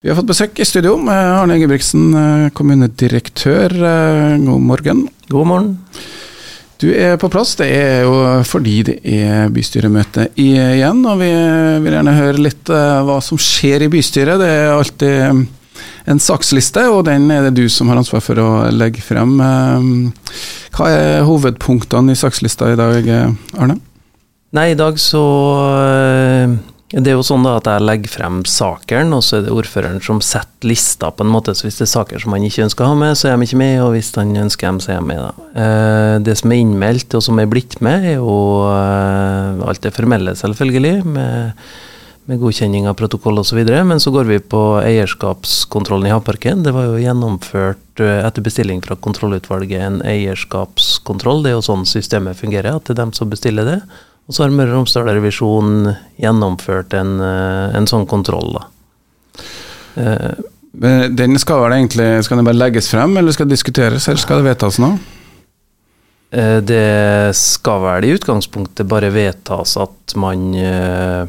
Vi har fått besøk i studio med Arne Ingebrigtsen, eh, kommunedirektør. Eh, god morgen. God morgen. Du er på plass. Det er jo fordi det er bystyremøte igjen. Og vi vil gjerne høre litt eh, hva som skjer i bystyret. Det er alltid en saksliste, og den er det du som har ansvar for å legge frem. Hva er hovedpunktene i sakslista i dag, Arne? Nei, i dag så det er jo sånn da at jeg legger frem sakene, og så er det ordføreren som setter lista på en måte. Så hvis det er saker som han ikke ønsker å ha med, så er de ikke med, og hvis han ønsker dem, så er de med. da. Eh, det som er innmeldt og som er blitt med, er jo eh, alt det formelle, selvfølgelig, med, med godkjenning av protokoll osv. Men så går vi på eierskapskontrollen i Havparken. Det var jo gjennomført eh, etter bestilling fra kontrollutvalget en eierskapskontroll. Det er jo sånn systemet fungerer, at det er dem som bestiller det. Og så har Møre og Romsdal Revisjon gjennomført en, eh, en, sånn kontroll. da. Eh, den skal vel egentlig skal den bare legges frem, eller skal det diskuteres, eller skal det vedtas nå? Eh, det skal vel i utgangspunktet bare vedtas at man eh,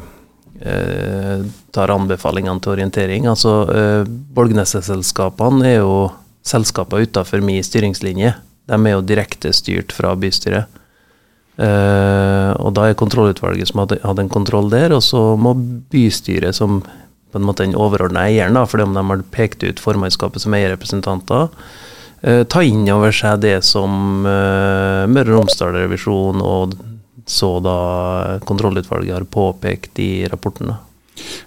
eh tar anbefalingene til orientering. Altså, eh, Bolgneset-selskapene er jo selskaper utafor min styringslinje. De er jo direkte styrt fra bystyret. Uh, og da er kontrollutvalget som hadde, hadde, en kontroll der, og så må bystyret, som på en måte den overordna eieren, fordi om de har pekt ut formannskapet som eierrepresentanter, uh, ta inn over seg det som uh, Møre og Romsdal Revisjon og så da kontrollutvalget har påpekt i rapporten.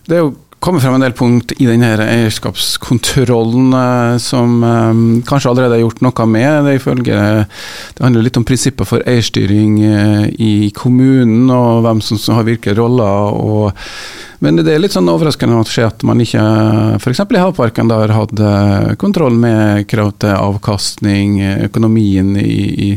Det er jo kommet frem en del punkt i denne eierskapskontrollen eh, som eh, kanskje allerede er gjort noe med. Det, ifølge, det handler litt om prinsipper for eierstyring eh, i kommunen, og hvem som, har hvilke roller. Og, men det er litt sånn overraskende å se at man ikke f.eks. i Havparken har hatt kontroll med krav til avkastning, økonomien i, i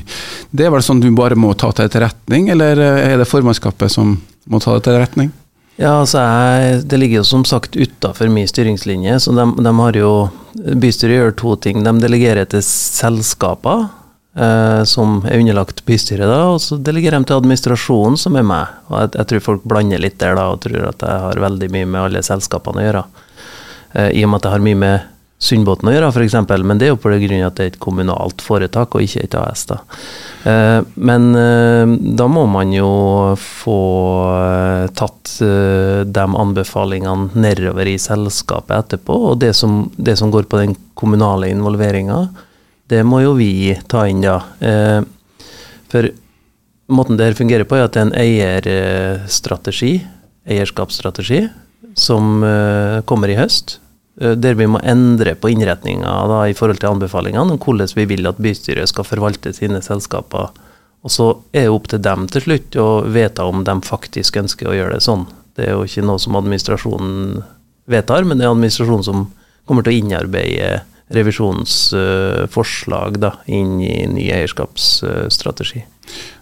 Det er vel sånn du bare må ta til etterretning, eller er det formannskapet som må ta det til etterretning? Ja, altså jeg, Det ligger jo som sagt utafor min styringslinje. så de, de, har jo, Bystyret gjør to ting. De delegerer til selskaper, eh, som er underlagt bystyret, da, og så delegerer de til administrasjonen, som er meg. Og jeg, jeg, tror folk blander litt der da, og tror at jeg har veldig mye med alle selskapene å gjøre. Eh, I og med at jeg har mye med Sundbåten å gjøre, f.eks., men det er jo på grunn av at det er et kommunalt foretak og ikke et AS. da. Eh, men eh, da må man jo få eh, tatt de anbefalingene nedover i selskapet etterpå, og det som, det som går på den kommunale involveringa, det må jo vi ta inn, da. For måten det her fungerer på, er at det er en eierstrategi, eierskapsstrategi, som kommer i høst der vi må endre på innretninga i forhold til anbefalingene om hvordan vi vil at bystyret skal forvalte sine selskaper. Og så er det opp til dem til slutt å vedta om de faktisk ønsker å gjøre det sånn. Det er jo ikke noe som administrasjonen vedtar, men det er administrasjonen som kommer til å innarbeide revisjonens forslag da, inn i ny eierskapsstrategi.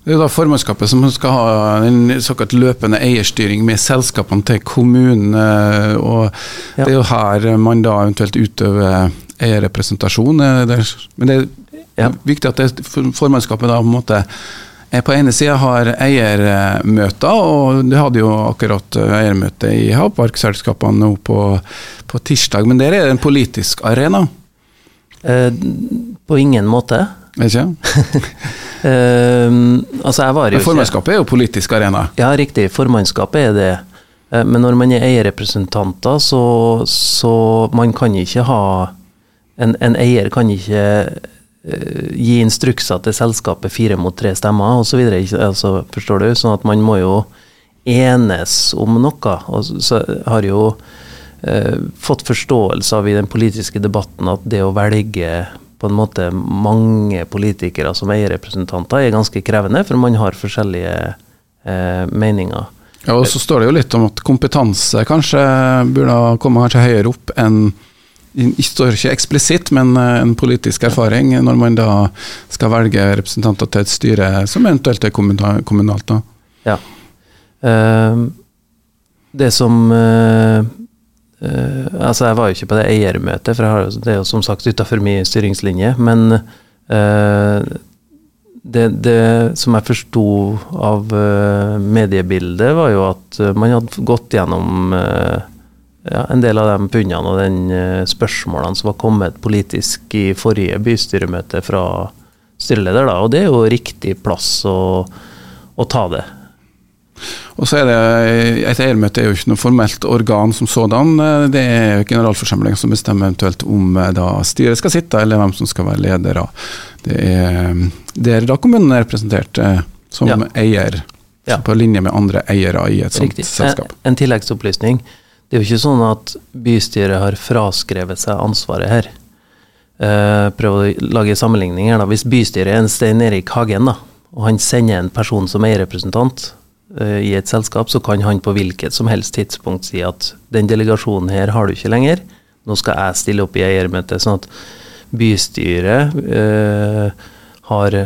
Det er da formannskapet som skal ha en såkalt løpende eierstyring med selskapene til kommunen. og ja. Det er jo her man da eventuelt utøver eierrepresentasjon. Men det er ja. viktig at det, formannskapet da på en måte på ene sida har eiermøter, og det hadde jo akkurat eiermøte i havparkselskapene nå på, på tirsdag. Men der er det en politisk arena? Eh, på ingen måte. Ikke? Uh, altså jo Formannskapet er jo politisk arena? Ja, riktig. Formannskapet er det. Uh, men når man er eierrepresentanter, så, så man kan ikke ha En, en eier kan ikke uh, gi instrukser til selskapet fire mot tre stemmer osv. Altså, forstår du? Sånn at man må jo enes om noe. Og så har jo fått forståelse av i den politiske debatten at det å velge på en måte mange politikere som eierrepresentanter er ganske krevende, for man har forskjellige eh, meninger. Ja, og Så står det jo litt om at kompetanse kanskje burde komme kanskje høyere opp enn står ikke eksplisitt, men eh, en politisk erfaring når man da skal velge representanter til et styre som eventuelt er kommunalt. da. Ja. Uh, det som uh, altså Jeg var jo ikke på det eiermøtet, for har, det er jo som sagt utafor min styringslinje. Men uh, det, det, som jeg forsto av uh, mediebildet, var jo at man hadde gått gjennom ja, en del av de funnene og den spørsmålene som var kommet politisk i forrige bystyremøte fra styreleder. Da, og det er jo riktig plass å, å ta det. Og så er det, Et eiermøte er jo ikke noe formelt organ som sådan. Det er generalforsamlingen som bestemmer eventuelt om eh, da styret skal sitte, eller hvem som skal være ledere. Det er der da kommunen er representert eh, som ja. eier, ja. på linje med andre eiere i et sånt Riktig. selskap. En, en tilleggsopplysning. Det er jo ikke sånn at bystyret har fraskrevet seg ansvaret her. Uh, prøv å lage sammenligninger. da. Hvis bystyret er en Stein Erik Hagen, da, og han sender en person som eierrepresentant i et selskap, så kan han på hvilket som helst tidspunkt si at den delegasjonen her har du ikke lenger, nå skal jeg stille opp i eiermøte. Sånn at bystyret uh, har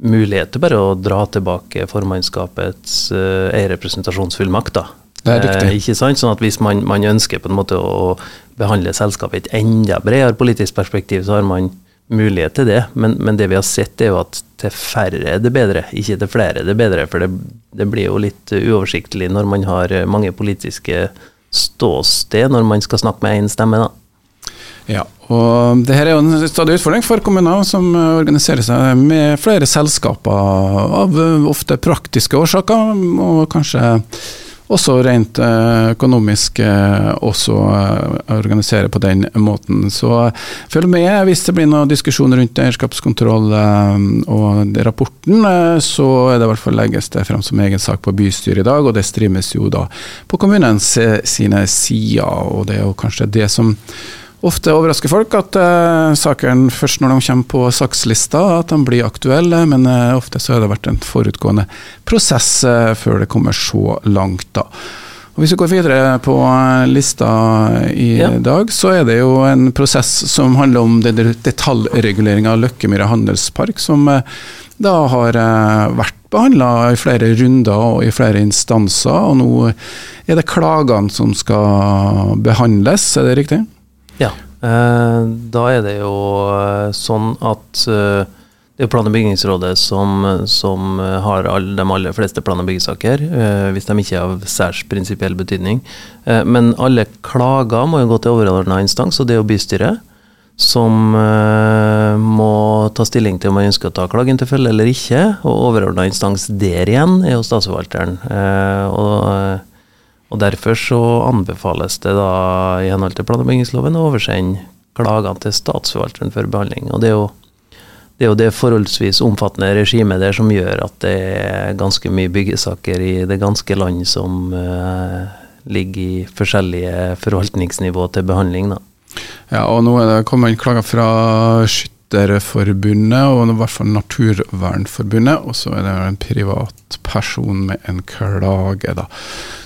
mulighet til bare å dra tilbake formannskapets eierrepresentasjonsfullmakt. da det er riktig. Eh, ikke sant? Sånn at Hvis man, man, ønsker på en måte å behandle selskapet i et enda bredere politisk perspektiv, så har man mulighet til det. Men, men, det vi har sett, er jo at til færre er det bedre, ikke til flere er det bedre. For det, det blir jo litt uoversiktlig når man har mange politiske ståsted når man skal snakke med én stemme. da. Ja, og det her er jo en stadig utfordring for kommuner som organiserer seg med flere selskaper av ofte praktiske årsaker, og kanskje også rent eh, økonomisk eh, også eh, organisere på den måten. Så følg med hvis det blir noen diskusjon rundt eierskapskontroll og rapporten. Så er det i hvert fall legges det frem som egen sak på bystyret i dag, og det streames jo da på kommunens sine sider. og Det er jo kanskje det som ofte overrasker folk at uh, sakene først når de kommer på sakslista, at de blir aktuelle. Men uh, ofte så har det vært en forutgående prosess uh, før det kommer så langt, da. Og Hvis vi går videre på lista i ja. dag, så er det jo en prosess som handler om detaljregulering av Løkkemyra handelspark, som da har vært behandla i flere runder og i flere instanser. Og nå er det klagene som skal behandles, er det riktig? Ja. Eh, da er det jo eh, sånn at eh, det er plan- og bygningsrådet som, som har all, de aller fleste plan- og byggesaker, hvis de ikke er av særs prinsipiell betydning. men alle klager må jo gå til overordna instans, og det er jo bystyret. Som må ta stilling til om man ønsker å ta klagen til følge eller ikke. Og overordna instans der igjen er jo statsforvalteren. og og Derfor så anbefales det da i henhold til plan- og bygningsloven å oversende klagene til statsforvalteren for behandling. Og det er jo det, er jo det forholdsvis omfattende regimet der som gjør at det er ganske mye byggesaker i det ganske land som uh, ligger i forskjellige forvaltningsnivå til behandling. da. Ja, og nå er det kommet klager fra Skytterforbundet og i hvert fall Naturvernforbundet, og så er det en privatperson med en klage, da.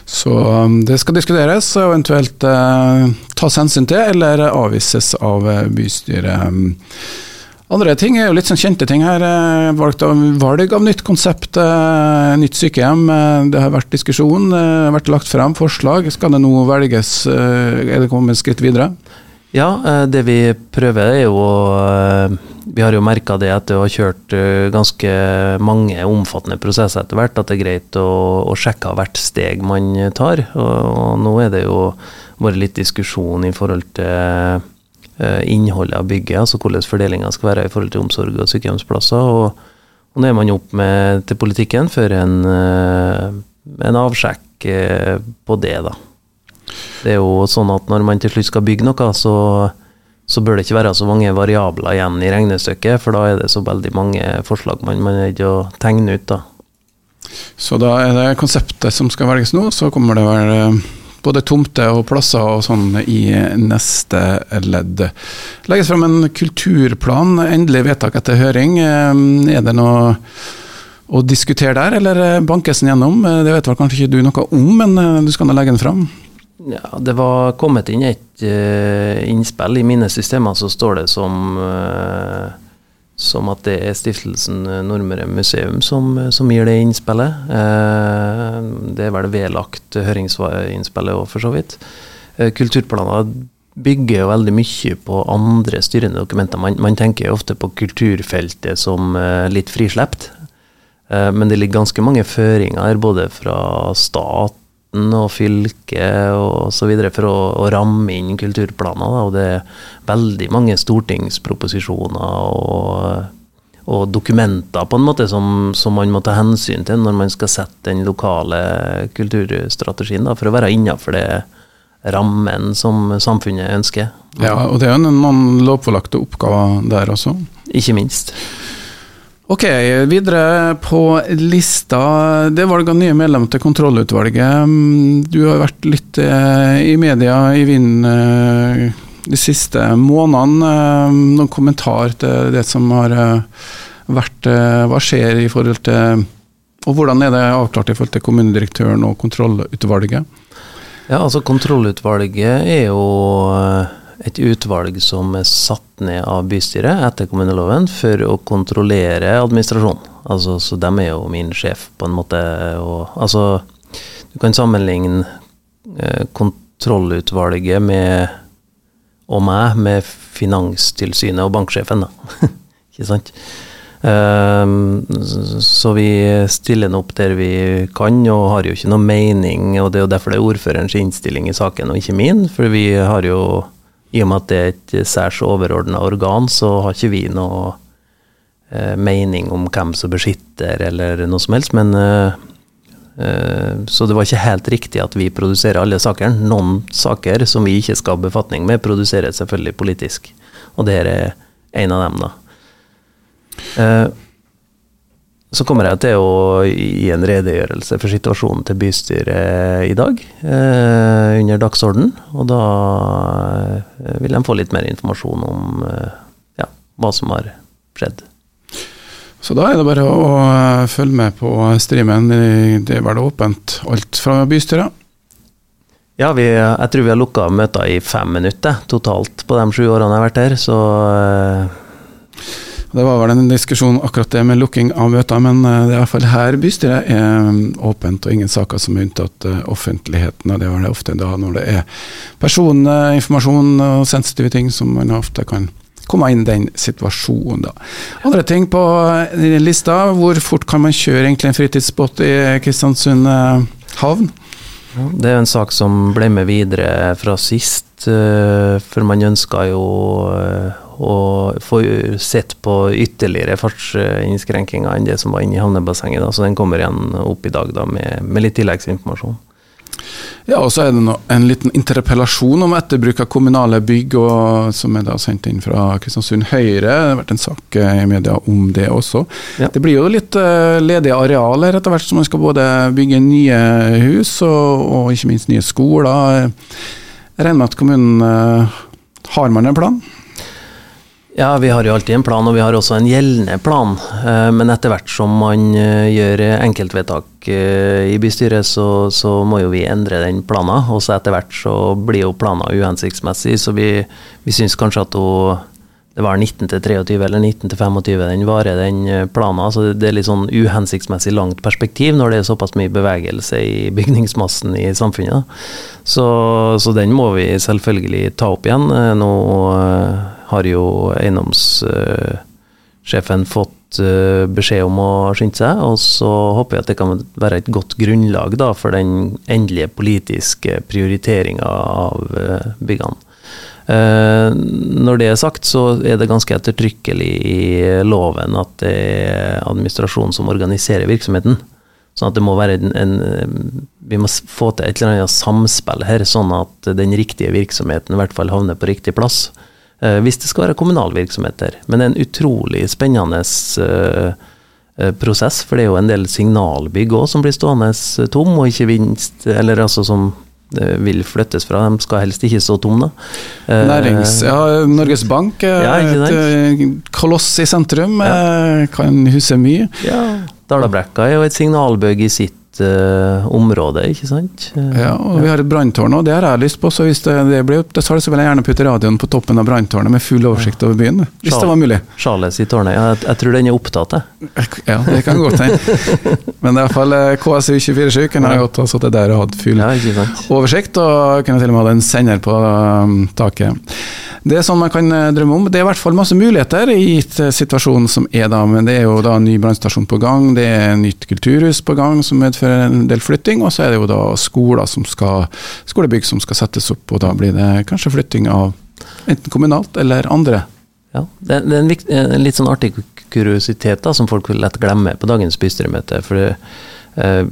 Så um, det skal diskuteres og eventuelt uh, tas hensyn til eller avvises av uh, bystyret. Um, andre ting er jo litt sånn kjente ting her. Uh, valgt av, valg av nytt konsept, nytt sykehjem. det har vært diskusjon, det har vært lagt frem forslag. Skal det nå velges? er det kommet et skritt videre? Ja, eh, det vi prøver er jo eh, Vi har jo merka det etter å ha kjørt eh, ganske mange omfattende prosesser etter hvert, at det er greit å, å sjekke hvert steg man tar. Og, og, nå er det jo vært litt diskusjon i forhold til innholdet av bygget, altså hvordan fordelinga skal være i forhold til omsorg og sykehjemsplasser. Og, og nå er man opp med, til politikken for en, en avsjekk på det, da. Det er jo sånn at når man til slutt skal bygge noe, så, så bør det ikke være så mange variabler igjen i regnestykket, for da er det så veldig mange forslag man, er nødt til å tegne ut. da. Så da er det konseptet som skal velges nå, så kommer det vel eh, både tomter og plasser og sånn i neste ledd. Legges frem en kulturplan, endelig vedtak etter høring. Eh, er det noe å diskutere der, eller bankes den gjennom? Det vet vel kanskje ikke du noe om, men du skal nå legge den fram? Ja, Det var kommet inn et uh, innspill. I mine systemer så står det som, uh, som at det er stiftelsen Nordmøre museum som, som gir det innspillet. Uh, det er vel vedlagt høringsinnspillet òg, for så vidt. kulturplaner bygger jo veldig mye på andre styrende dokumenter. Man, man tenker ofte på kulturfeltet som litt frislept. Men det ligger ganske mange føringer her, både fra stat staten og fylket videre for å, å ramme inn kulturplaner. Da. Og det er veldig mange stortingsproposisjoner og, og dokumenter på en måte som, som, man må ta hensyn til når man skal sette den lokale kulturstrategien, da, for å være innafor det rammen som samfunnet ønsker. Ja, og det er noen lovpålagte oppgaver der også. Ikke minst. Ok, videre på lista. Det valg av nye medlemmer til kontrollutvalget. Du har vært litt eh, i media i vinden eh, de siste månedene. Eh, noen kommentar til det som har vært Hva skjer i forhold til Og hvordan er det avklart i forhold til kommunedirektøren og kontrollutvalget? Ja, altså Kontrollutvalget er jo et utvalg som er satt ned av bystyret etter kommuneloven for å kontrollere administrasjonen. Altså, så de er jo min sjef, på en måte. Og, altså, du kan sammenligne eh, kontrollutvalget med, og meg med Finanstilsynet og banksjefen, da. Ikke sant? Um, så vi stiller den opp der vi kan, og har jo ikke noe mening. Og det er jo derfor det er ordførerens innstilling i saken, og ikke min. For vi har jo i og med at det er et særs overordna organ, så har ikke vi noe eh, mening om hvem som beskytter, eller noe som helst. Men eh, eh, Så det var ikke helt riktig at vi produserer alle sakene. Noen saker som vi ikke skal ha befatning med, produseres selvfølgelig politisk. Og det her er en av dem, da. Så kommer jeg til å gi en redegjørelse for situasjonen til bystyret i dag, eh, under dagsorden. Og da eh, vil de få litt mer informasjon om eh, ja, hva som har skjedd. Så da er det bare å eh, følge med på streamen. Det er vel åpent alt fra bystyret? Ja, vi, jeg tror vi har lukka møter i fem minutter totalt på de sju årene jeg har vært her, så eh, det var vel en diskusjon akkurat det med lukking av møter, men eh, det er i hvert fall her bystyret er mm, åpent, og ingen saker som er unntatt eh, offentligheten. og Det var det ofte da når det er personinformasjon og sensitive ting som man ofte kan komme inn i den situasjonen. da. Andre ting på eh, lista, hvor fort kan man kjøre egentlig en fritidsbåt i Kristiansund havn? Det er en sak som ble med videre fra sist, for man ønska jo å få sett på ytterligere fartsinnskrenkinger enn det som var inne i havnebassenget. Så den kommer igjen opp i dag da, med, med litt tilleggsinformasjon. Ja, og så er det en liten interpellasjon om etterbruk av kommunale bygg, og, som er da sendt inn fra Kristiansund Høyre. Det har vært en sak eh, i media om det også. Ja. Det blir jo litt uh, ledige arealer etter hvert som man skal både bygge nye hus og, og ikke minst nye skoler. Jeg regner med at kommunen uh, har man en plan? Ja, vi har jo alltid en plan, og vi har også en gjeldende plan. Eh, men etter hvert som man eh, gjør enkeltvedtak eh, i bystyret, så, så må jo vi endre den planen. Og så etter hvert så blir jo planen uhensiktsmessig, så vi, vi syns kanskje at hun det var 19 til 23 eller 19 til 25 den varer, den planen. Så det er litt sånn uhensiktsmessig langt perspektiv når det er såpass mye bevegelse i bygningsmassen i samfunnet. Så, så den må vi selvfølgelig ta opp igjen. Nå har jo eiendomssjefen fått eh, beskjed om å skynde seg, og så håper jeg at det kan være et godt grunnlag da, for den endelige politiske prioriteringa av eh, byggene. Eh, når det er sagt, så er det ganske ettertrykkelig i loven at det er administrasjonen som organiserer virksomheten. Sånn at det må være en, en, Vi må få til et eller annet samspill her, sånn at den riktige virksomheten i hvert fall havner på riktig plass. Eh, hvis det skal være kommunal virksomhet der. Men det er en utrolig spennende eh, eh, prosess, for det er jo en del signalbygg òg som blir stående tom, og ikke minst Eller altså som vil flyttes fra. De skal helst ikke stå tom, da. Nærings... Ja, Norges Bank, ja, et koloss i sentrum, ja. kan huse mye. Ja, Dalabrekka er jo et signalbygg i sitt uh, område, ikke sant. Ja, og vi har et branntårn, òg, det har jeg lyst på. Så hvis det, det blir oppdatert, så vil jeg gjerne putte radioen på toppen av branntårnet med full oversikt over byen. Hvis Charles, det var mulig. Charles i tårnet, ja, jeg, jeg, tror den er opptatt, jeg. Ja, det kan godt hende. Men i hvert fall eh, KSU 24-7 kunne jeg godt ha sittet der og hatt full ja, oversikt, og kunne til og med hatt en sender på um, taket. Det er sånn man kan eh, drømme om. Det er i hvert fall masse muligheter i situasjonen som er da, men det er jo da en ny brannstasjon på gang, det er nytt kulturhus på gang som medfører en del flytting, og så er det jo da skoler som skal, skolebygg som skal settes opp, og da blir det kanskje flytting av enten kommunalt eller andre. Ja, Det, er en, viktig, en, litt sånn artig kuriositet da, som folk vil lett glemme på dagens bystyremøte. for det, eh,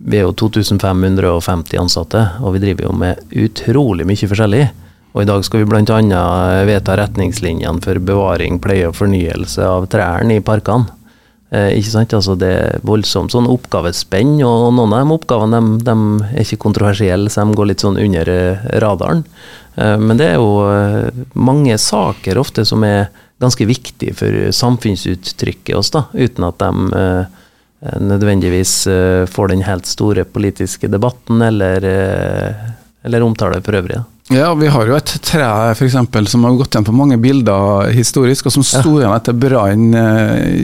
vi er jo 2550 ansatte, og vi driver jo med utrolig mye forskjellig. Og i dag skal vi bl.a. vedta retningslinjene for bevaring, pleie og fornyelse av trærne i parkene. Eh, ikke sant? Altså det er voldsomt sånn oppgavespenn, og noen av de oppgavene de, de er ikke kontroversielle, så de går litt sånn under eh, radaren. Eh, men det er jo eh, mange saker ofte som er ganske viktige for samfunnsuttrykket oss, da, uten at de eh, nødvendigvis eh, får den helt store politiske debatten eller, eller omtale for øvrig. Da. Ja, vi har jo et tre for eksempel, som har gått igjen på mange bilder historisk, og som sto igjen etter brann eh,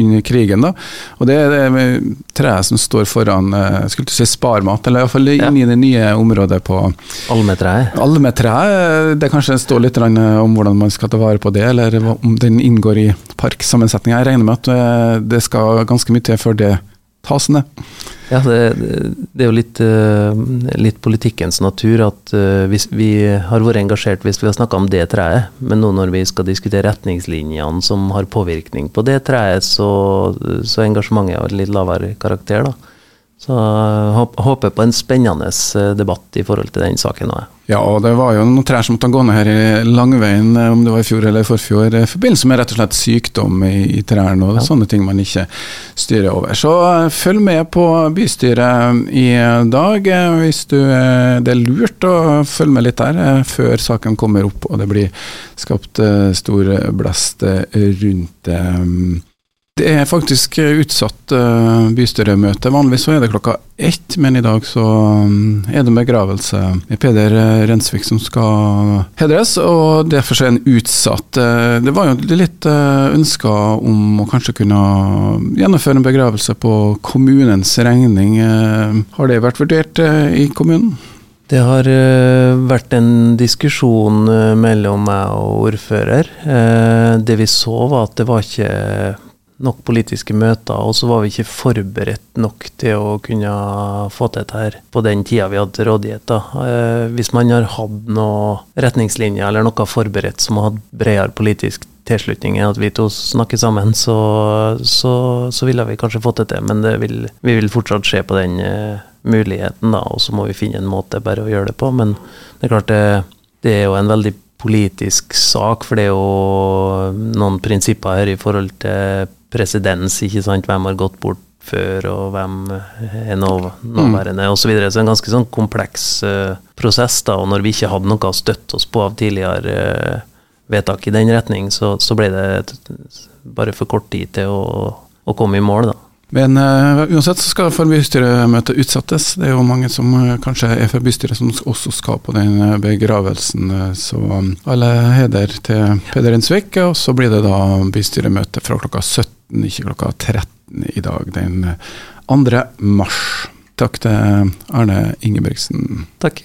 under krigen. da. Og Det er det treet som står foran eh, skulle du si Sparmat, eller iallfall ja. inni det nye området på Almetreet. Almetreet. Det kanskje står litt om hvordan man skal ta vare på det, eller om den inngår i parksammensetninga. Jeg regner med at eh, det skal ganske mye til før det tas. Ja, det, det, er jo litt, eh, litt, politikkens natur at eh, hvis vi har vært engasjert hvis vi har snakka om det treet, men nå når vi skal diskutere retningslinjene som har påvirkning på det treet, så, så engasjementet har litt lavere karakter. da. Så eh, håper på en spennende debatt i forhold til den saken Også. Ja, og det var jo noen trær som måtte gå ned her i Langveien, eh, om det var i fjor eller forfjor, i forbindelse med rett og slett sykdom i, i trærne og ja. sånne ting man ikke styrer over. Så følg med på bystyret i dag, hvis du, det er lurt å følge med litt der før saken kommer opp og det blir skapt stor blest rundt det. Det er faktisk utsatt uh, bystyremøte. Vanligvis så er det klokka ett, men i dag så um, er det begravelse med Peder Rensvik som skal hedres, og derfor er den utsatt. Det var jo litt ønsker om å kanskje kunne gjennomføre en begravelse på kommunens regning. har det vært vurdert i kommunen? Det har vært en diskusjon mellom meg og ordfører. det vi så var at det var ikke nok politiske møter, og så var vi ikke forberedt nok til å kunne få til dette her på den tida vi hadde til rådighet. Eh, hvis man har hatt noen retningslinjer eller noe forberedt som har hatt bredere politisk tilslutning enn at vi to snakker sammen, så, så, så ville vi kanskje fått det til. Men det vil, vi vil fortsatt se på den eh, muligheten, da, og så må vi finne en måte bare å gjøre det på. Men det er klart det, det er jo en veldig politisk sak, for det er jo noen prinsipper her i forhold til presedens, ikke sant. Hvem har gått bort før, og hvem er nå, nåværende, mm. osv. Så, videre. så en ganske sånn kompleks uh, prosess. da, Og når vi ikke hadde noe å støtte oss på av tidligere uh, vedtak i den retning, så, så ble det et, bare for kort tid til å, å komme i mål, da. Men uh, uansett så skal forbystyremøtet utsettes. Det er jo mange som uh, kanskje er fra bystyret som også skal på den uh, begravelsen. så um, alle heder til Peder Innsvik. Og så blir det da bystyremøte fra klokka 17, ikke klokka 13 i dag, den 2. mars. Takk til Arne Ingebrigtsen. Takk.